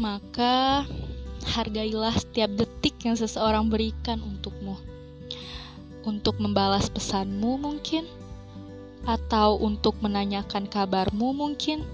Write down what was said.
maka hargailah setiap detik yang seseorang berikan untukmu. Untuk membalas pesanmu mungkin, atau untuk menanyakan kabarmu mungkin